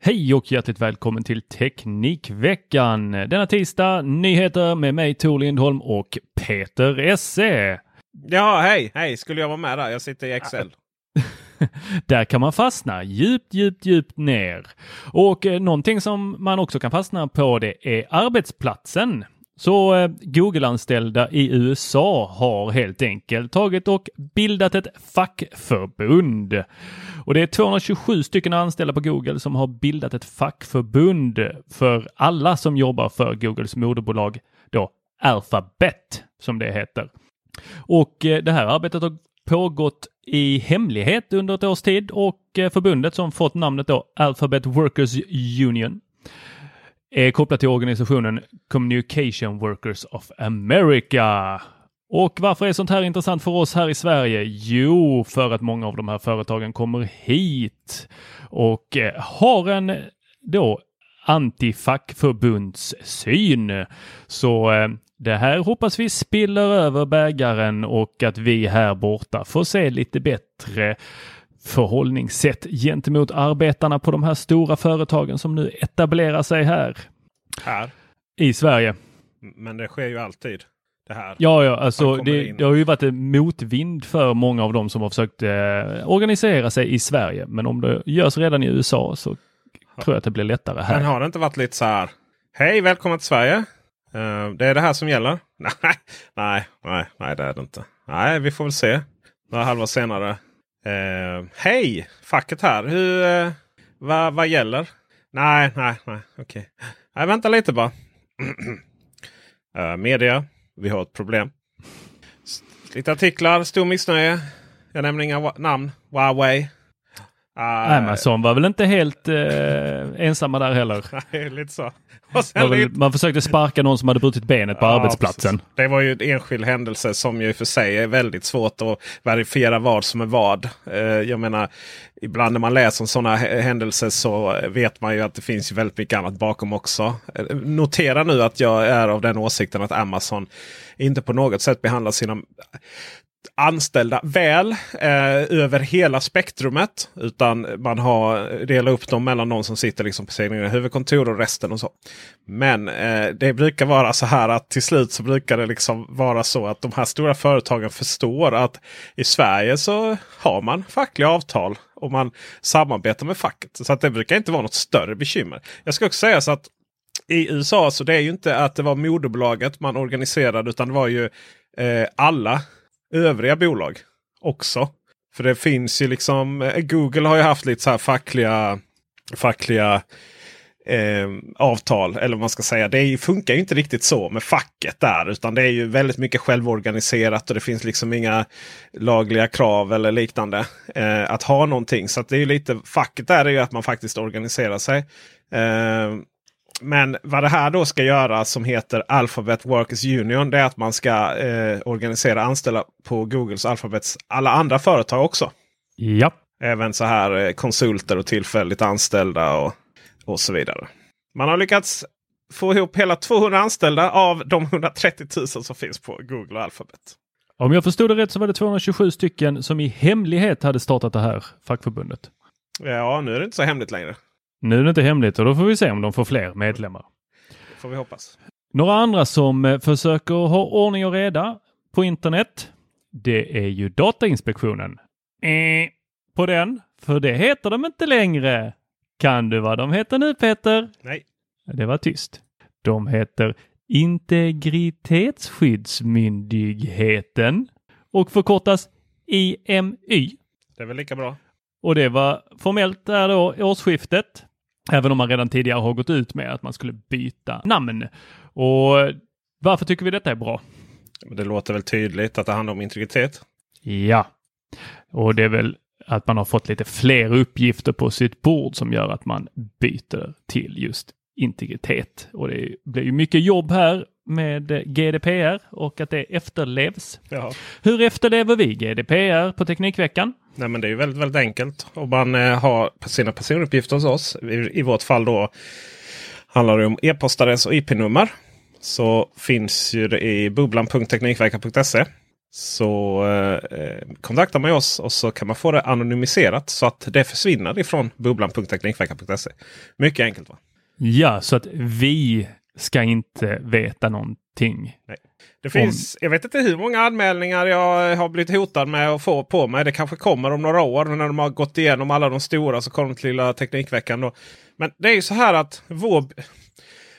Hej och hjärtligt välkommen till Teknikveckan. Denna tisdag nyheter med mig Tor Lindholm och Peter Esse. Ja, hej, hej, skulle jag vara med där? Jag sitter i Excel. Där kan man fastna djupt, djupt, djupt ner. Och eh, någonting som man också kan fastna på det är arbetsplatsen. Så eh, Google-anställda i USA har helt enkelt tagit och bildat ett fackförbund. Och det är 227 stycken anställda på Google som har bildat ett fackförbund för alla som jobbar för Googles moderbolag då Alphabet som det heter. Och eh, det här arbetet har pågått i hemlighet under ett års tid och eh, förbundet som fått namnet då Alphabet Workers Union är kopplat till organisationen Communication Workers of America. Och varför är sånt här intressant för oss här i Sverige? Jo, för att många av de här företagen kommer hit och eh, har en då antifackförbundssyn. Så eh, det här hoppas vi spiller över bägaren och att vi här borta får se lite bättre förhållningssätt gentemot arbetarna på de här stora företagen som nu etablerar sig här Här. i Sverige. Men det sker ju alltid. Det här. Ja, ja, alltså det, det har ju varit en motvind för många av dem som har försökt eh, organisera sig i Sverige. Men om det görs redan i USA så tror jag att det blir lättare här. Men har det inte varit lite så här. Hej, välkommen till Sverige. Eh, det är det här som gäller. Nej, nej, nej, nej, det är det inte. Nej, vi får väl se. Några halvår senare. Uh, Hej, facket här. Hur, eh, uh, vad, vad gäller? Nej, nej, nej, okej. Nej, vänta lite bara. uh, media, vi har ett problem. Lite artiklar, stor missnöje. Jag nämner inga namn. Huawei. Uh, Amazon var väl inte helt eh, ensamma där heller. Nej, lite så. Väl, lite, man försökte sparka någon som hade brutit benet på Ja, arbetsplatsen. precis. Det var ju en enskild händelse som ju för sig är väldigt svårt att verifiera vad som är vad. Eh, Jag menar, ibland när man läser om sådana händelser så vet man ju att det finns väldigt mycket annat bakom också. Eh, Notera nu att jag är av den åsikten att Amazon inte på något sätt behandlar sina anställda väl eh, över hela spektrumet. Utan man har delat upp dem mellan någon som sitter liksom på sina huvudkontor och resten och så. Men eh, det brukar vara så här att till slut så brukar det liksom vara så att de här stora företagen förstår att i Sverige så har man fackliga avtal och man samarbetar med facket. Så att det brukar inte vara något större bekymmer. Jag ska också säga så att i USA så det är ju inte att det var moderbolaget man organiserade utan det var ju eh, alla övriga bolag också. För det finns ju liksom eh, Google har ju haft lite så här fackliga, fackliga eh, avtal. Eller vad man ska säga. Det ju, funkar ju inte riktigt så med facket där. Utan det är ju väldigt mycket självorganiserat och det finns liksom inga lagliga krav eller liknande. Eh, att ha någonting. Så att det är ju lite facket där är ju att man faktiskt organiserar sig. Eh, men vad det här då ska göra som heter Alphabet Workers Union. Det är att man ska eh, organisera anställda på Googles Alphabets alla andra företag också. Ja. Även så här eh, konsulter och tillfälligt anställda och, och så vidare. Man har lyckats få ihop hela 200 anställda av de 130 000 som finns på Google och Alphabet. Om jag förstod det rätt så var det 227 stycken som i hemlighet hade startat det här fackförbundet. Ja, nu är det inte så hemligt längre. Nu är det inte hemligt och då får vi se om de får fler medlemmar. Det får vi hoppas. Några andra som eh, försöker ha ordning och reda på internet. Det är ju Datainspektionen. Eh, på den, för det heter de inte längre. Kan du vad de heter nu Peter? Nej. Det var tyst. De heter Integritetsskyddsmyndigheten och förkortas IMY. Det är väl lika bra. Och det var formellt där då årsskiftet. Även om man redan tidigare har gått ut med att man skulle byta namn. Och varför tycker vi detta är bra? Det låter väl tydligt att det handlar om integritet. Ja, och det är väl att man har fått lite fler uppgifter på sitt bord som gör att man byter till just integritet. Och det blir ju mycket jobb här med GDPR och att det efterlevs. Jaha. Hur efterlever vi GDPR på Teknikveckan? Nej, men det är väldigt, väldigt enkelt. Om man eh, har sina personuppgifter hos oss. I, I vårt fall då handlar det om e-postadress och IP-nummer. Så finns ju det i bubblan.teknikveckan.se. Så eh, kontaktar man oss och så kan man få det anonymiserat så att det försvinner ifrån bubblan.teknikveckan.se. Mycket enkelt va? Ja, så att vi ska inte veta någonting. Nej. Det finns, Jag vet inte hur många anmälningar jag har blivit hotad med att få på mig. Det kanske kommer om några år. När de har gått igenom alla de stora så kommer de till lilla Teknikveckan. Då. Men det är ju så här att vår,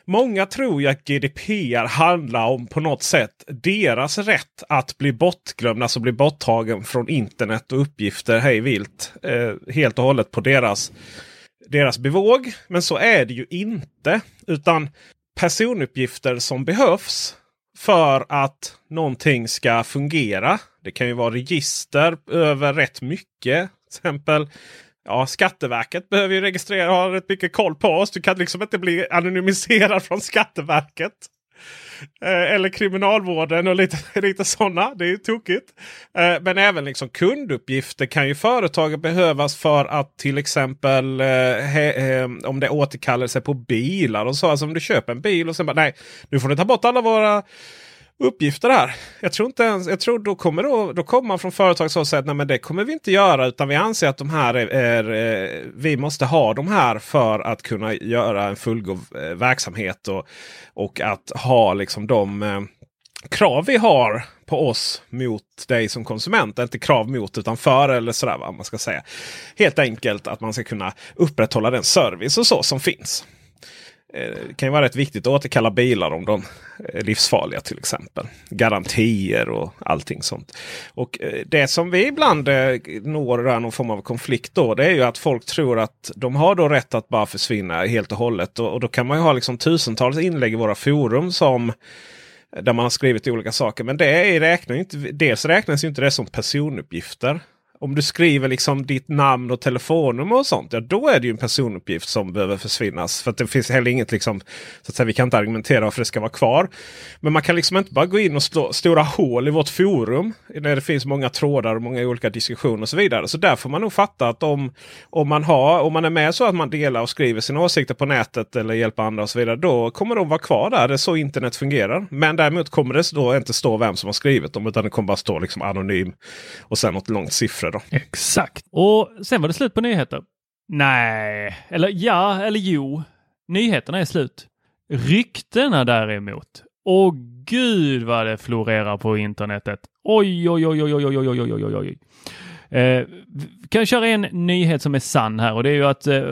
Många tror ju att GDPR handlar om på något sätt deras rätt att bli bortglömd, alltså bli borttagen från internet och uppgifter hej vilt. Eh, helt och hållet på deras, deras bevåg. Men så är det ju inte. Utan personuppgifter som behövs för att någonting ska fungera. Det kan ju vara register över rätt mycket. Till exempel Ja, Skatteverket behöver ju registrera och ha rätt mycket koll på oss. Du kan liksom inte bli anonymiserad från Skatteverket. Eh, eller kriminalvården och lite, lite sådana. Det är ju tokigt. Eh, men även liksom kunduppgifter kan ju företaget behövas för att till exempel eh, he, om det är återkallelse på bilar och så. Alltså om du köper en bil och sen bara nej, nu får du ta bort alla våra uppgifter här. Jag tror inte ens, jag tror då kommer, då, då kommer man från företag som säger att det kommer vi inte göra utan vi anser att de här är, är, eh, vi måste ha de här för att kunna göra en fullgod eh, verksamhet och, och att ha liksom de eh, krav vi har på oss mot dig som konsument. Inte krav mot utan för eller sådär vad man ska säga. Helt enkelt att man ska kunna upprätthålla den service och så som finns. Det kan ju vara rätt viktigt att återkalla bilar om de är livsfarliga till exempel. Garantier och allting sånt. Och eh, Det som vi ibland eh, når någon form av konflikt då. Det är ju att folk tror att de har då rätt att bara försvinna helt och hållet. Och, och då kan man ju ha liksom tusentals inlägg i våra forum som där man har skrivit olika saker. Men det är räknar inte, dels räknas ju inte det som personuppgifter om du skriver liksom ditt namn och telefonnummer och sånt. Ja, då är det ju en personuppgift som behöver försvinnas. För det finns heller inget liksom. Så att säga, vi kan inte argumentera för att det ska vara kvar. Men man kan liksom inte bara gå in och slå stora hål i vårt forum. När det finns många trådar och många olika diskussioner och så vidare. Så där får man nog fatta att om, om, man, har, om man är med så att man delar och skriver sina åsikter på nätet eller hjälper andra och så vidare. Då kommer de vara kvar där. Det är så internet fungerar. Men däremot kommer det då inte stå vem som har skrivit dem. Utan det kommer bara stå liksom anonym. Och sen något långt siffror då. Exakt. Och sen var det slut på nyheter. Nej, eller ja, eller jo. Nyheterna är slut. Ryktena däremot. Åh gud vad det florerar på internetet. Oj, oj, oj, oj, oj, oj, oj, oj, oj, oj. Eh, kan köra en nyhet som är sann här och det är ju att eh,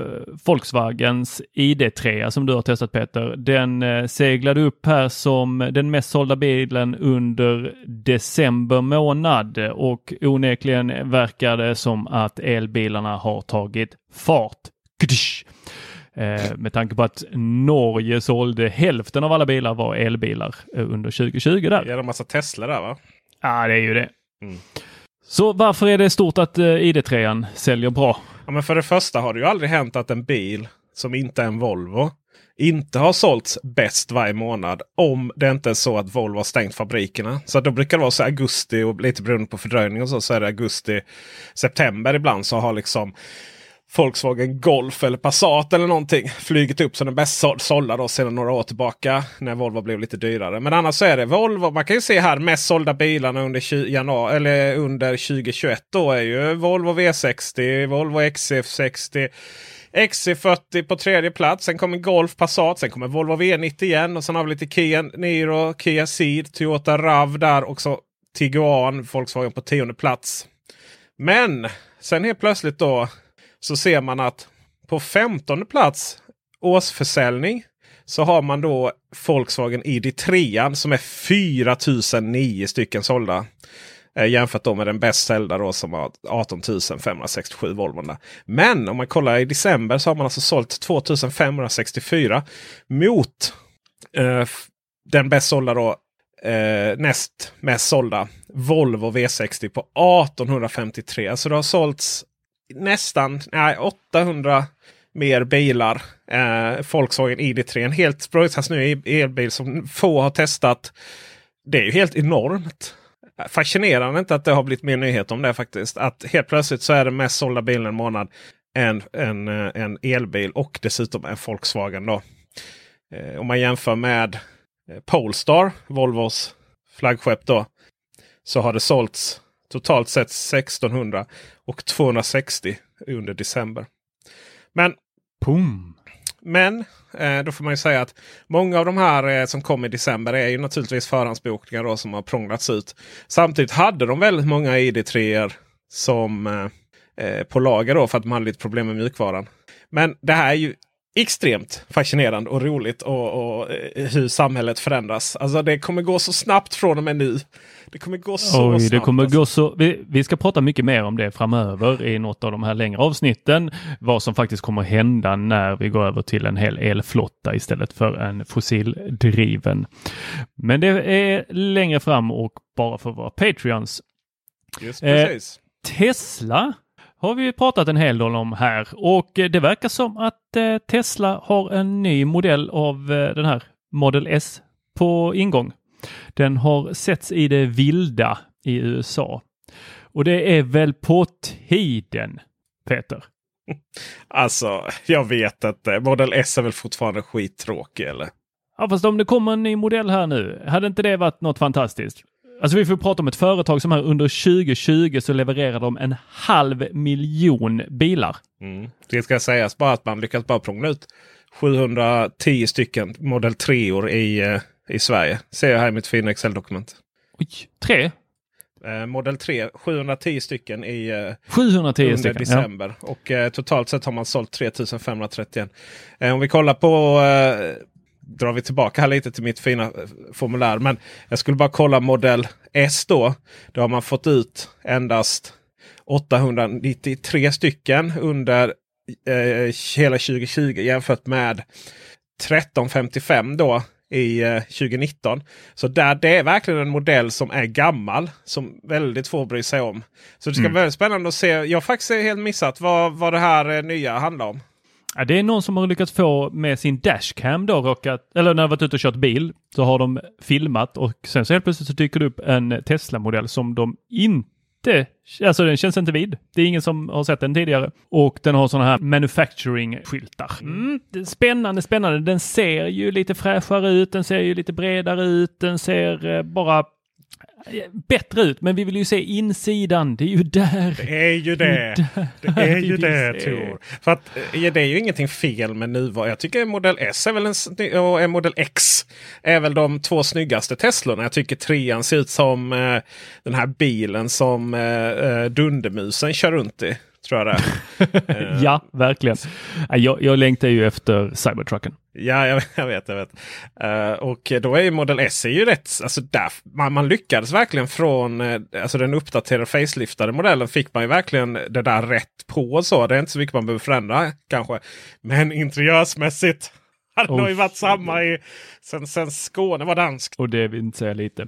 Volkswagens ID3 som du har testat Peter, den eh, seglade upp här som den mest sålda bilen under december månad och onekligen verkar det som att elbilarna har tagit fart. Eh, med tanke på att Norge sålde hälften av alla bilar var elbilar eh, under 2020 där. Det är en massa Tesla där va? Ja, det är ju det. Mm. Så varför är det stort att eh, ID3 säljer bra? Ja, men för det första har det ju aldrig hänt att en bil som inte är en Volvo inte har sålts bäst varje månad. Om det inte är så att Volvo har stängt fabrikerna. Så då brukar det vara så augusti och lite beroende på fördröjning och så, så är det augusti, september ibland så har liksom Volkswagen Golf eller Passat eller någonting flugit upp som den bäst sålda då sedan några år tillbaka. När Volvo blev lite dyrare. Men annars så är det Volvo. Man kan ju se här mest sålda bilarna under, januari, eller under 2021. Då är ju Volvo V60, Volvo XC60. XC40 på tredje plats. Sen kommer Golf Passat. Sen kommer Volvo V90 igen. Och sen har vi lite Kia Niro, Kia Ceed, Toyota RAV där. Också Tiguan, Volkswagen på tionde plats. Men sen helt plötsligt då så ser man att på 15 plats årsförsäljning så har man då Volkswagen ID3 som är 4009 stycken sålda. Eh, jämfört då med den bäst säljda då som har 18 567 Volvon. Men om man kollar i december så har man alltså sålt 2564 mot eh, den bäst sålda då eh, näst mest sålda Volvo V60 på 1853. Så alltså det har sålts nästan nej, 800 mer bilar. Eh, Volkswagen ID3. En helt spröjsans ny e- elbil som få har testat. Det är ju helt enormt. Fascinerande inte att det har blivit mer nyhet om det faktiskt. Att helt plötsligt så är det mest sålda bilen en månad en, en, eh, en elbil och dessutom en Volkswagen. Då. Eh, om man jämför med eh, Polestar, Volvos flaggskepp då. Så har det sålts totalt sett 1600 och 260 under december. Men, Pum. men eh, då får man ju säga att många av de här eh, som kom i december är ju naturligtvis förhandsbokningar då, som har prånglats ut. Samtidigt hade de väldigt många ID3 som eh, på lager då för att man hade lite problem med mjukvaran. Men det här är ju extremt fascinerande och roligt och, och eh, hur samhället förändras. Alltså det kommer gå så snabbt från och med nu. Det kommer gå så Oj, snabbt. det kommer alltså. gå så. Vi, vi ska prata mycket mer om det framöver i något av de här längre avsnitten. Vad som faktiskt kommer hända när vi går över till en hel elflotta istället för en fossildriven. Men det är längre fram och bara för våra Patreons. Just Eh, precis. Tesla har vi pratat en hel del om här och eh, det verkar som att eh, Tesla har en ny modell av eh, den här Model S på ingång. Den har setts i det vilda i USA. Och det är väl på tiden, Peter? Alltså, jag vet inte. Model S är väl fortfarande skittråkig eller? Ja, fast om det kommer en ny modell här nu, hade inte det varit något fantastiskt? Alltså vi får prata om ett företag som här under 2020 så levererar de en halv miljon bilar. Mm. Det ska sägas bara att man lyckats bara prångla ut 710 stycken Model 3 or i, eh, i Sverige. Ser jag här i mitt fina Excel-dokument. Oj, tre? Eh, Model 3, 710 stycken i eh, 710 under stycken. Ja. december. Och eh, totalt sett har man sålt 3531. Eh, om vi kollar på eh, drar vi tillbaka här lite till mitt fina eh, formulär. Men jag skulle bara kolla modell S då. Då har man fått ut endast 893 stycken under eh, hela 2020 jämfört med 1355 då i eh, 2019. Så där, det är verkligen en modell som är gammal. Som väldigt få bryr sig om. Så det ska Mm. bli väldigt spännande att se. Jag har faktiskt helt missat vad, vad det här eh, nya handlar om. Ja, det är någon som har lyckats få med sin dashcam då råkat, eller när de varit ute och kört bil så har de filmat och sen så helt plötsligt så dyker det upp en Tesla-modell som de inte, alltså den känns inte vid. Det är ingen som har sett den tidigare och den har sådana här manufacturing-skyltar. Mm, spännande, spännande. Den ser ju lite fräschare ut, den ser ju lite bredare ut, den ser eh, bara bättre ut. Men vi vill ju se insidan. Det är ju där. Det är ju det. Det är ju det. Tor. För att eh, det är ju ingenting fel med nuvarande. Jag tycker modell S är väl en, och en modell X är väl de två snyggaste Teslorna. Jag tycker trean ser ut som eh, den här bilen som eh, eh, Dundermusen kör runt i. Tror jag det är. Eh, Ja, verkligen. Ja, Jag, jag längtar ju efter Cybertrucken. Ja, jag, jag vet. Jag vet. Eh, och då är ju Model S är ju rätt. Alltså där, man, man lyckades verkligen från uh, alltså den uppdaterade faceliftade modellen. Fick man ju verkligen det där rätt på. och Så. Det är inte så mycket man behöver förändra kanske. Men interiörsmässigt hade det Oh, nog ju varit samma i, sen, sen Skåne var dansk. Och det vill inte säga lite.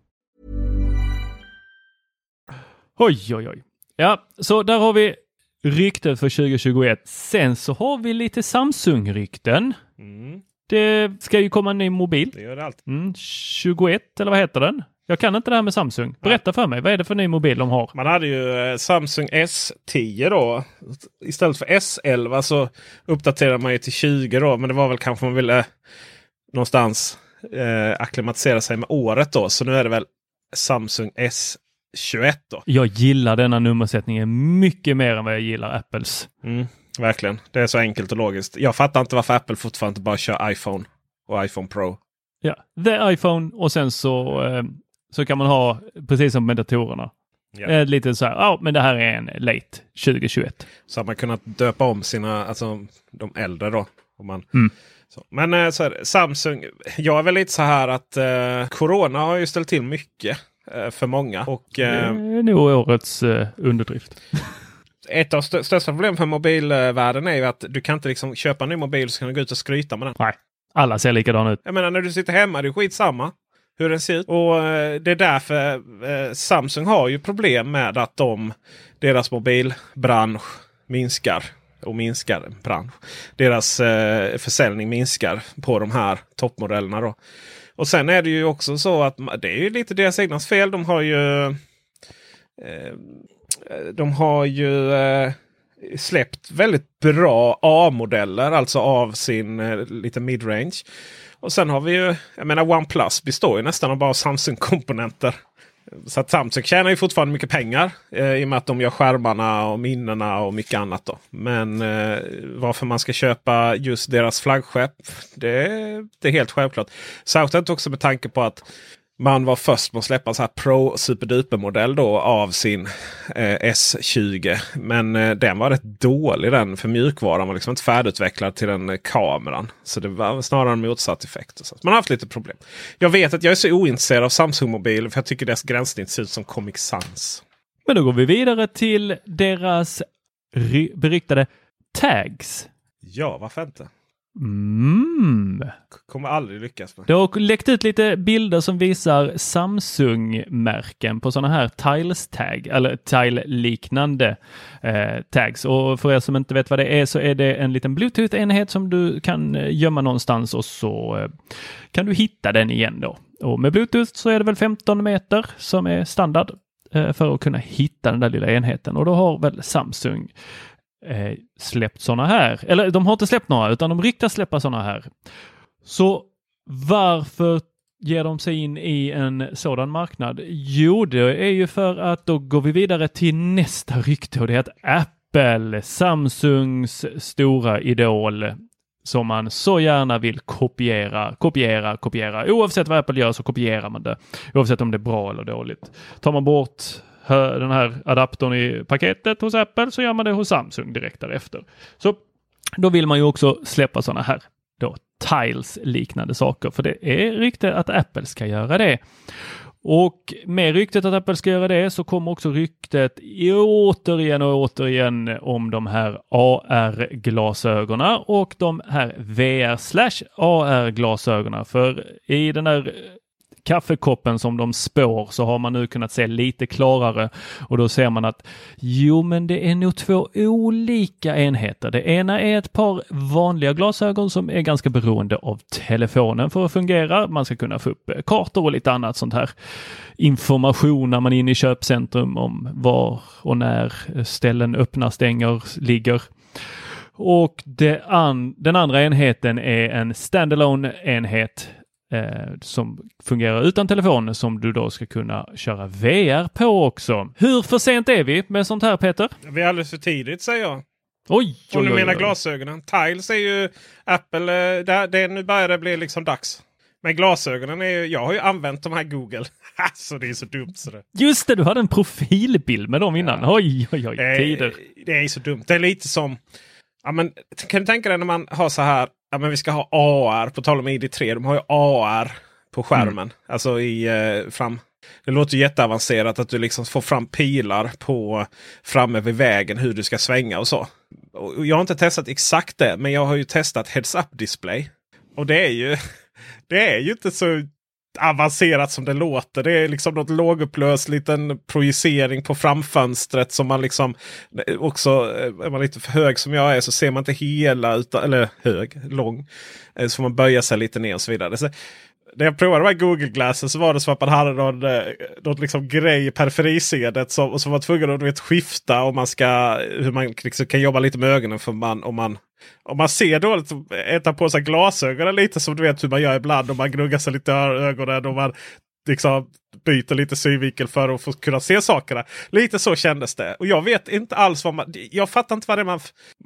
Oj, oj, oj. Ja, så där har vi ryktet för 2021. Sen så har vi lite Samsung-rykten. Det ska ju komma en ny mobil. Det gör det alltid. Mm, 21 eller vad heter den? Jag kan inte det här med Samsung. Berätta för mig, vad är det för ny mobil de har? Man hade ju eh, Samsung S10 då. Istället för S11 så uppdaterade man ju till 20 då. Men det var väl kanske man ville någonstans eh, akklimatisera sig med året då. Så nu är det väl Samsung S21 då. Jag gillar denna nummersättningen mycket mer än vad jag gillar Apples. Mm, verkligen. Det är så enkelt och logiskt. Jag fattar inte varför Apple fortfarande inte bara kör iPhone och iPhone Pro. Ja, The iPhone och sen så, eh, så kan man ha, precis som med datorerna, Ja. Eh, lite så här, ja men det här är en late 2021. Så har man kunnat döpa om sina, alltså de äldre då. Om man, mm. så. Men eh, så här, Samsung, jag är väl lite så här att eh, Corona har ju ställt till mycket för många. Och, eh, det är nog årets eh, underdrift. ett av st största problemen för mobilvärlden är ju att du kan inte liksom köpa en ny mobil så kan du gå ut och skryta med den. Nej, alla ser likadana ut. Jag menar när du sitter hemma, det är skitsamma hur den ser ut. Och eh, det är därför eh, Samsung har ju problem med att de, deras mobilbransch minskar. Och minskar bransch. Deras eh, försäljning minskar på de här toppmodellerna. Då. Och sen är det ju också så att det är ju lite deras egna fel. De har ju eh, de har ju eh, släppt väldigt bra A-modeller, alltså av sin eh, lite midrange. Och sen har vi ju, jag menar OnePlus består ju nästan av bara Samsung-komponenter. Så att Samsung tjänar ju fortfarande mycket pengar eh, i och med att de gör skärmarna och minnena och mycket annat. Då. Men eh, varför man ska köpa just deras flaggskepp, det, det är helt självklart. Särskilt också med tanke på att man var först med att släppa så här Pro superduper modell då av sin eh, S20. Men eh, den var rätt dålig den för mjukvaran var liksom inte färdigutvecklad till den eh, kameran. Så det var snarare en motsatt effekt. Så. Man har haft lite problem. Jag vet att jag är så ointresserad av Samsung-mobiler för jag tycker deras gränssnitt ser ut som Comic Sans. Men då går vi vidare till deras beryktade tags. Ja, varför inte? Mm. Kommer aldrig lyckas med. Det har läckt ut lite bilder som visar Samsung-märken på sådana här Tiles-tag eller Tile-liknande eh, tags. Och för er som inte vet vad det är så är det en liten Bluetooth-enhet som du kan eh, gömma någonstans och så eh, kan du hitta den igen då. Och med Bluetooth så är det väl 15 meter som är standard eh, för att kunna hitta den där lilla enheten och då har väl Samsung eh, släppt sådana här. Eller de har inte släppt några utan de riktar släppa sådana här. Så varför ger de sig in i en sådan marknad? Jo, det är ju för att då går vi vidare till nästa rykte och det är att Apple, Samsungs stora idol, som man så gärna vill kopiera, kopiera, kopiera. Oavsett vad Apple gör så kopierar man det. Oavsett om det är bra eller dåligt. Tar man bort den här adaptern i paketet hos Apple så gör man det hos Samsung direkt därefter. Så då vill man ju också släppa sådana här då Tiles liknande saker, för det är rykte att Apple ska göra det. Och med ryktet att Apple ska göra det så kommer också ryktet återigen och återigen om de här AR-glasögonen och de här VR slash AR-glasögonen. För i den där kaffekoppen som de spår så har man nu kunnat se lite klarare och då ser man att jo, men det är nog två olika enheter. Det ena är ett par vanliga glasögon som är ganska beroende av telefonen för att fungera. Man ska kunna få upp eh, kartor och lite annat sånt här information när man är inne i köpcentrum om var och när ställen öppnar, stänger, ligger. Och an den andra enheten är en standalone enhet som fungerar utan telefon som du då ska kunna köra VR på också. Hur för sent är vi med sånt här Peter? Vi är alldeles för tidigt säger jag. Oj! Om du menar glasögonen. Tiles är ju Apple. Eh, det, det, nu börjar det bli liksom dags. Men glasögonen är ju, jag har ju använt de här Google. alltså det är så dumt. Så det. Just det, du hade en profilbild med dem innan. Ja. Oj, oj, oj. Tider. Det är så dumt. Det är lite som Ja, men, kan du tänka dig när man har så här. Ja, men vi ska ha AR. På tal om ID3. De har ju AR på skärmen. Mm. Alltså i eh, fram. Det låter jätteavancerat att du liksom får fram pilar på framme vid vägen hur du ska svänga och så. Och jag har inte testat exakt det, men jag har ju testat Heads Up Display. Och det är ju, det är ju inte så avancerat som det låter. Det är liksom något lågupplöst liten projicering på framfönstret som man liksom också eh, är man lite för hög som jag är så ser man inte hela utan, eller hög, lång. Eh, så får man böja sig lite ner och så vidare. Så, när jag provade de här Google Glassen så var det som att man hade någon, eh, någon liksom grej i periferisedet som, som var tvungen att vet, skifta om man ska, hur man liksom kan jobba lite med ögonen. För man, om, man, om man ser dåligt, äta på sig glasögonen lite som du vet hur man gör ibland. Om man gnuggar sig lite i ögonen och man liksom byter lite synvinkel för att få kunna se sakerna. Lite så kändes det. Och jag vet inte alls vad man... Jag fattar inte vad det är man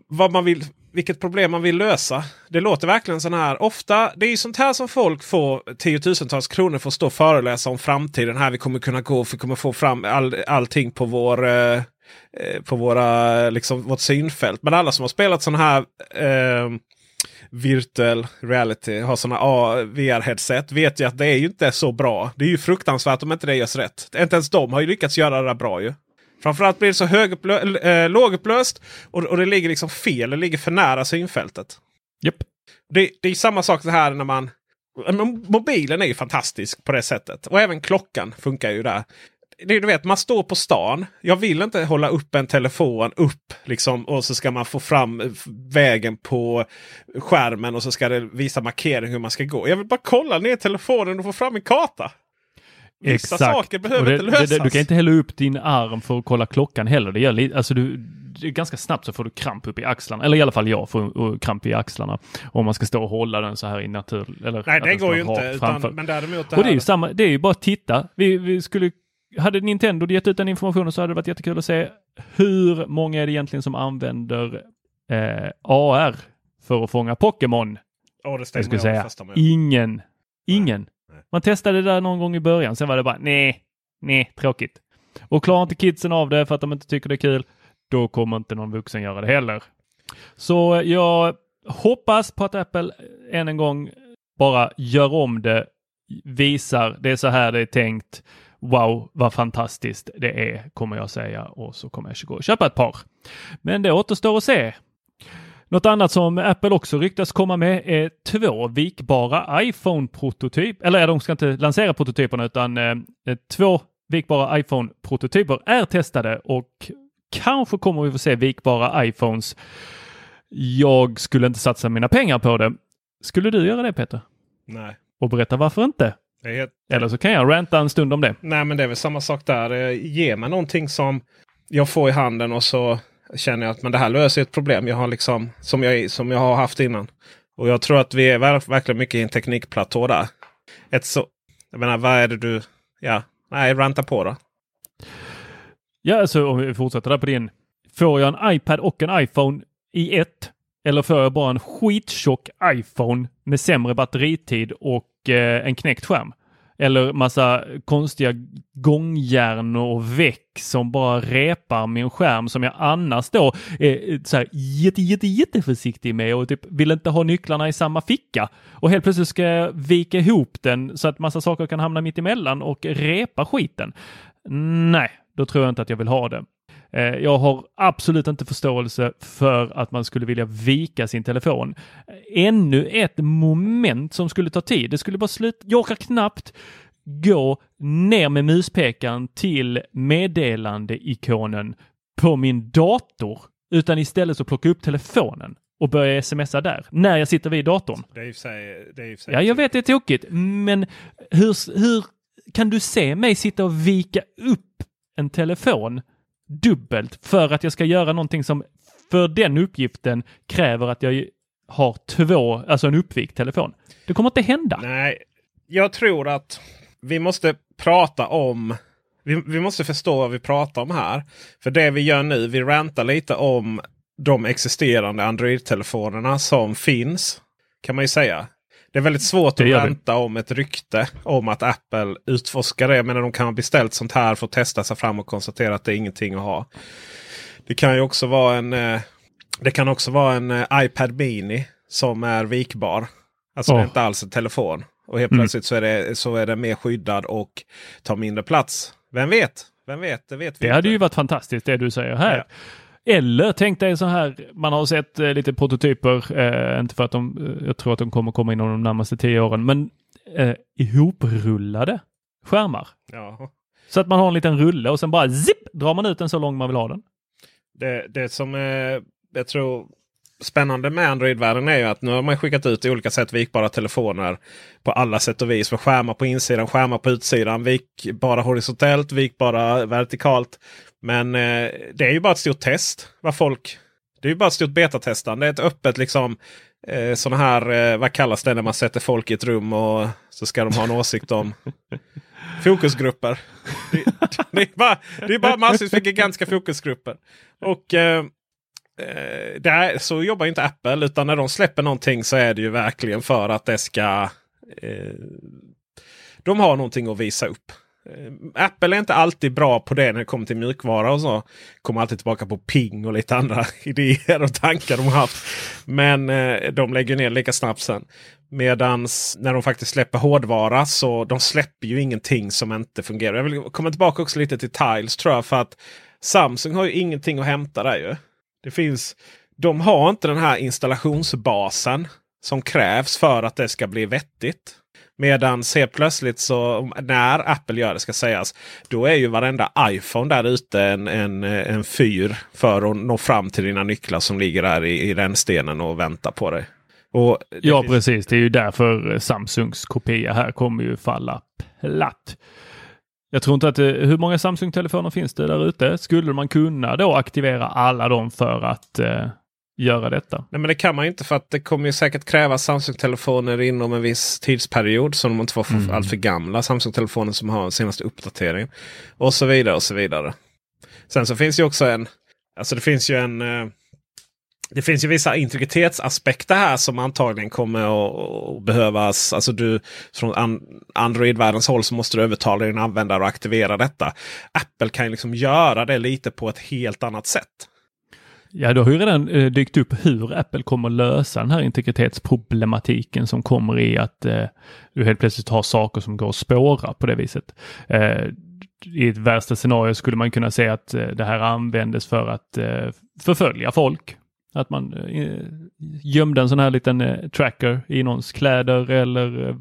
vad man vill, vilket problem man vill lösa. Det låter verkligen sån här. Ofta, det är ju sånt här som folk får tiotusentals kronor för att stå och föreläsa om framtiden. Här vi kommer kunna gå, vi kommer få fram all, allting på vår eh, eh på våra, liksom, vårt synfält. Men alla som har spelat sån här eh, virtual reality, har sådana VR-headset vet ju att det är ju inte så bra. Det är ju fruktansvärt om inte det görs rätt. Inte ens de har ju lyckats göra det där bra ju. Framförallt blir det så högupplö äh, lågupplöst och, och det ligger liksom fel. Det ligger för nära synfältet. Yep. Det, det är samma sak det här när man... Mobilen är ju fantastisk på det sättet. Och även klockan funkar ju där det, du vet, man står på stan. Jag vill inte hålla upp en telefon upp liksom och så ska man få fram vägen på skärmen och så ska det visa markering hur man ska gå. Jag vill bara kolla ner telefonen och få fram en karta. Vissa Exakt. saker behöver det, inte lösas. Det, du kan inte hälla upp din arm för att kolla klockan heller. Det gör lite, alltså du, ganska snabbt så får du kramp upp i axlarna. Eller i alla fall jag får kramp i axlarna. Om man ska stå och hålla den så här i natur. Eller Nej, det går ju inte. Utan, men däremot det och det är ju samma, det är ju bara att titta. Vi, vi skulle hade Nintendo gett ut den informationen så hade det varit jättekul att se hur många är det egentligen som använder eh, AR för att fånga Pokémon? Oh, det jag skulle säga ingen. Ingen. Nej. Man testade det där någon gång i början, sen var det bara nej, nej, tråkigt. Och klarar inte kidsen av det för att de inte tycker det är kul, då kommer inte någon vuxen göra det heller. Så jag hoppas på att Apple eh, än en gång bara gör om det, visar det är så här det är tänkt wow vad fantastiskt det är kommer jag säga och så kommer jag gå och köpa ett par. Men det återstår att se. Något annat som Apple också ryktas komma med är två vikbara iPhone-prototyp. Eller de ska inte lansera prototyperna utan eh, två vikbara iPhone-prototyper är testade och kanske kommer vi få se vikbara iPhones. Jag skulle inte satsa mina pengar på det. Skulle du göra det Peter? Nej. Och berätta varför inte? Helt... Eller så kan jag ranta en stund om det. Nej men det är väl samma sak där. Eh, ge mig någonting som jag får i handen och så känner jag att men det här löser ett problem jag har liksom, som, jag, som jag har haft innan. Och jag tror att vi är verkligen mycket i en teknikplatå där. Ett så, jag menar, vad är det du... Ja, nej, ranta på då. Ja, alltså om vi fortsätter där på din. Får jag en iPad och en iPhone i ett? Eller får jag bara en skittjock iPhone med sämre batteritid och eh, en knäckt skärm. Eller massa konstiga gångjärn och väck som bara repar min skärm som jag annars då är så här jätte, jätte, jätteförsiktig med och typ vill inte ha nycklarna i samma ficka. Och helt plötsligt ska jag vika ihop den så att massa saker kan hamna mitt emellan och repa skiten. Nej, då tror jag inte att jag vill ha det. Eh, jag har absolut inte förståelse för att man skulle vilja vika sin telefon. Ännu ett moment som skulle ta tid. Det skulle bara sluta. Jag orkar knappt gå ner med muspekaren till meddelandeikonen på min dator, utan istället så plocka upp telefonen och börja smsa där när jag sitter vid datorn. Det är i sig, det är ja, jag vet det är tokigt, men hur, hur kan du se mig sitta och vika upp en telefon dubbelt för att jag ska göra någonting som för den uppgiften kräver att jag har två, alltså en uppvikt telefon. Det kommer inte hända. Nej, jag tror att vi måste prata om vi, vi, måste förstå vad vi pratar om här. För det vi gör nu, vi rantar lite om de existerande Android-telefonerna som finns. Kan man ju säga. Det är väldigt svårt att vänta om ett rykte om att Apple utforskar det. Men de kan ha beställt sånt här för att testa sig fram och konstatera att det är ingenting att ha. Det kan ju också vara en, eh, det kan också vara en eh, iPad Mini som är vikbar. Alltså oh. det är inte alls en telefon. Och helt mm. plötsligt så är, det, så är det mer skyddad och tar mindre plats. Vem vet? Vem vet? Det vet vi Det inte. hade ju varit fantastiskt det du säger här. Ja. Eller tänk dig så här, man har sett eh, lite prototyper, eh, inte för att de, eh, jag tror att de kommer komma inom de närmaste tio åren, men eh, ihoprullade skärmar. Ja. Så att man har en liten rulle och sen bara zip drar man ut den så långt man vill ha den. Det, det som är, jag tror spännande med Android-världen är ju att nu har man skickat ut i olika sätt vikbara telefoner på alla sätt och vis. Med skärmar på insidan, skärmar på utsidan, vikbara horisontellt, vikbara vertikalt. Men eh, det är ju bara ett stort test. Vad folk, det är ju bara ett stort betatestande. Det är ett öppet liksom eh, sådana här, eh, vad kallas det när man sätter folk i ett rum och så ska de ha en åsikt om fokusgrupper. Det, det, är bara, det är bara massvis med gigantiska fokusgrupper. Och eh, eh, där, så jobbar inte Apple. Utan när de släpper någonting så är det ju verkligen för att det ska... Eh, de har någonting att visa upp. Eh, Apple är inte alltid bra på det när det kommer till mjukvara och så. Kommer alltid tillbaka på ping och lite andra idéer och tankar de haft. Men eh, de lägger ner lika snabbt sen. Medans när de faktiskt släpper hårdvara så de släpper ju ingenting som inte fungerar. Jag vill komma tillbaka också lite till Tiles tror jag. För att Samsung har ju ingenting att hämta där ju. Det finns, de har inte den här installationsbasen som krävs för att det ska bli vettigt. Medan helt plötsligt så när Apple gör det ska sägas. Då är ju varenda iPhone där ute en, en, en fyr för att nå fram till dina nycklar som ligger där i, i rännstenen och väntar på dig. ja finns... precis, det är ju därför Samsungs kopia här kommer ju falla platt. Jag tror inte att det, hur många Samsung-telefoner finns det där ute? Skulle man kunna då aktivera alla dem för att eh, göra detta? Nej men det kan man inte för att det kommer ju säkert kräva Samsung-telefoner inom en viss tidsperiod. Så de inte får för mm. allt för gamla Samsung-telefoner som har senaste uppdateringen. Och så vidare och så vidare. Sen så finns ju också en, alltså det finns ju en eh, det finns ju vissa integritetsaspekter här som antagligen kommer att, behövas. Alltså du, från Android-världens håll så måste du övertala din användare att aktivera detta. Apple kan ju liksom göra det lite på ett helt annat sätt. Ja, det har ju redan eh, dykt upp hur Apple kommer lösa den här integritetsproblematiken som kommer i att eh, du helt plötsligt har saker som går att spåra på det viset. Eh, I ett värsta scenario skulle man kunna säga att eh, det här användes för att eh, förfölja folk att man eh, gömde en sån här liten eh, tracker i någons kläder eller eh,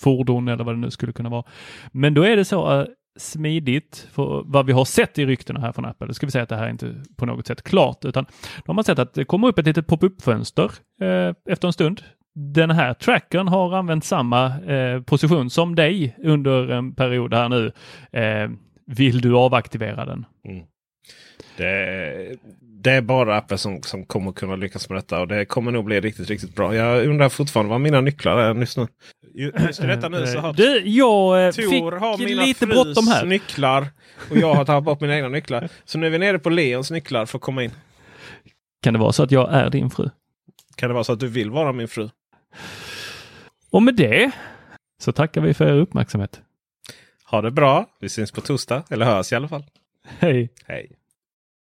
fordon eller vad det nu skulle kunna vara. Men då är det så eh, smidigt för vad vi har sett i ryktena här från Apple. Då ska vi säga att det här är inte på något sätt klart utan då har man sett att det kommer upp ett litet pop-up-fönster eh, efter en stund. Den här trackern har använt samma eh, position som dig under en period här nu. Eh, vill du avaktivera den? Mm. Det, det är bara Apple som, som kommer kunna lyckas med detta. Och det kommer nog bli riktigt, riktigt bra. Jag undrar fortfarande vad mina nycklar är just nu. Just detta nu så har du, jag eh, Tor har mina lite bråttom här. nycklar. Och jag har tagit bort mina egna nycklar. Så nu är vi nere på Leons nycklar för att komma in. Kan det vara så att jag är din fru? Kan det vara så att du vill vara min fru? Och med det så tackar vi för er uppmärksamhet. Ha det bra. Vi syns på torsdag. Eller hörs i alla fall. Hej. Hej.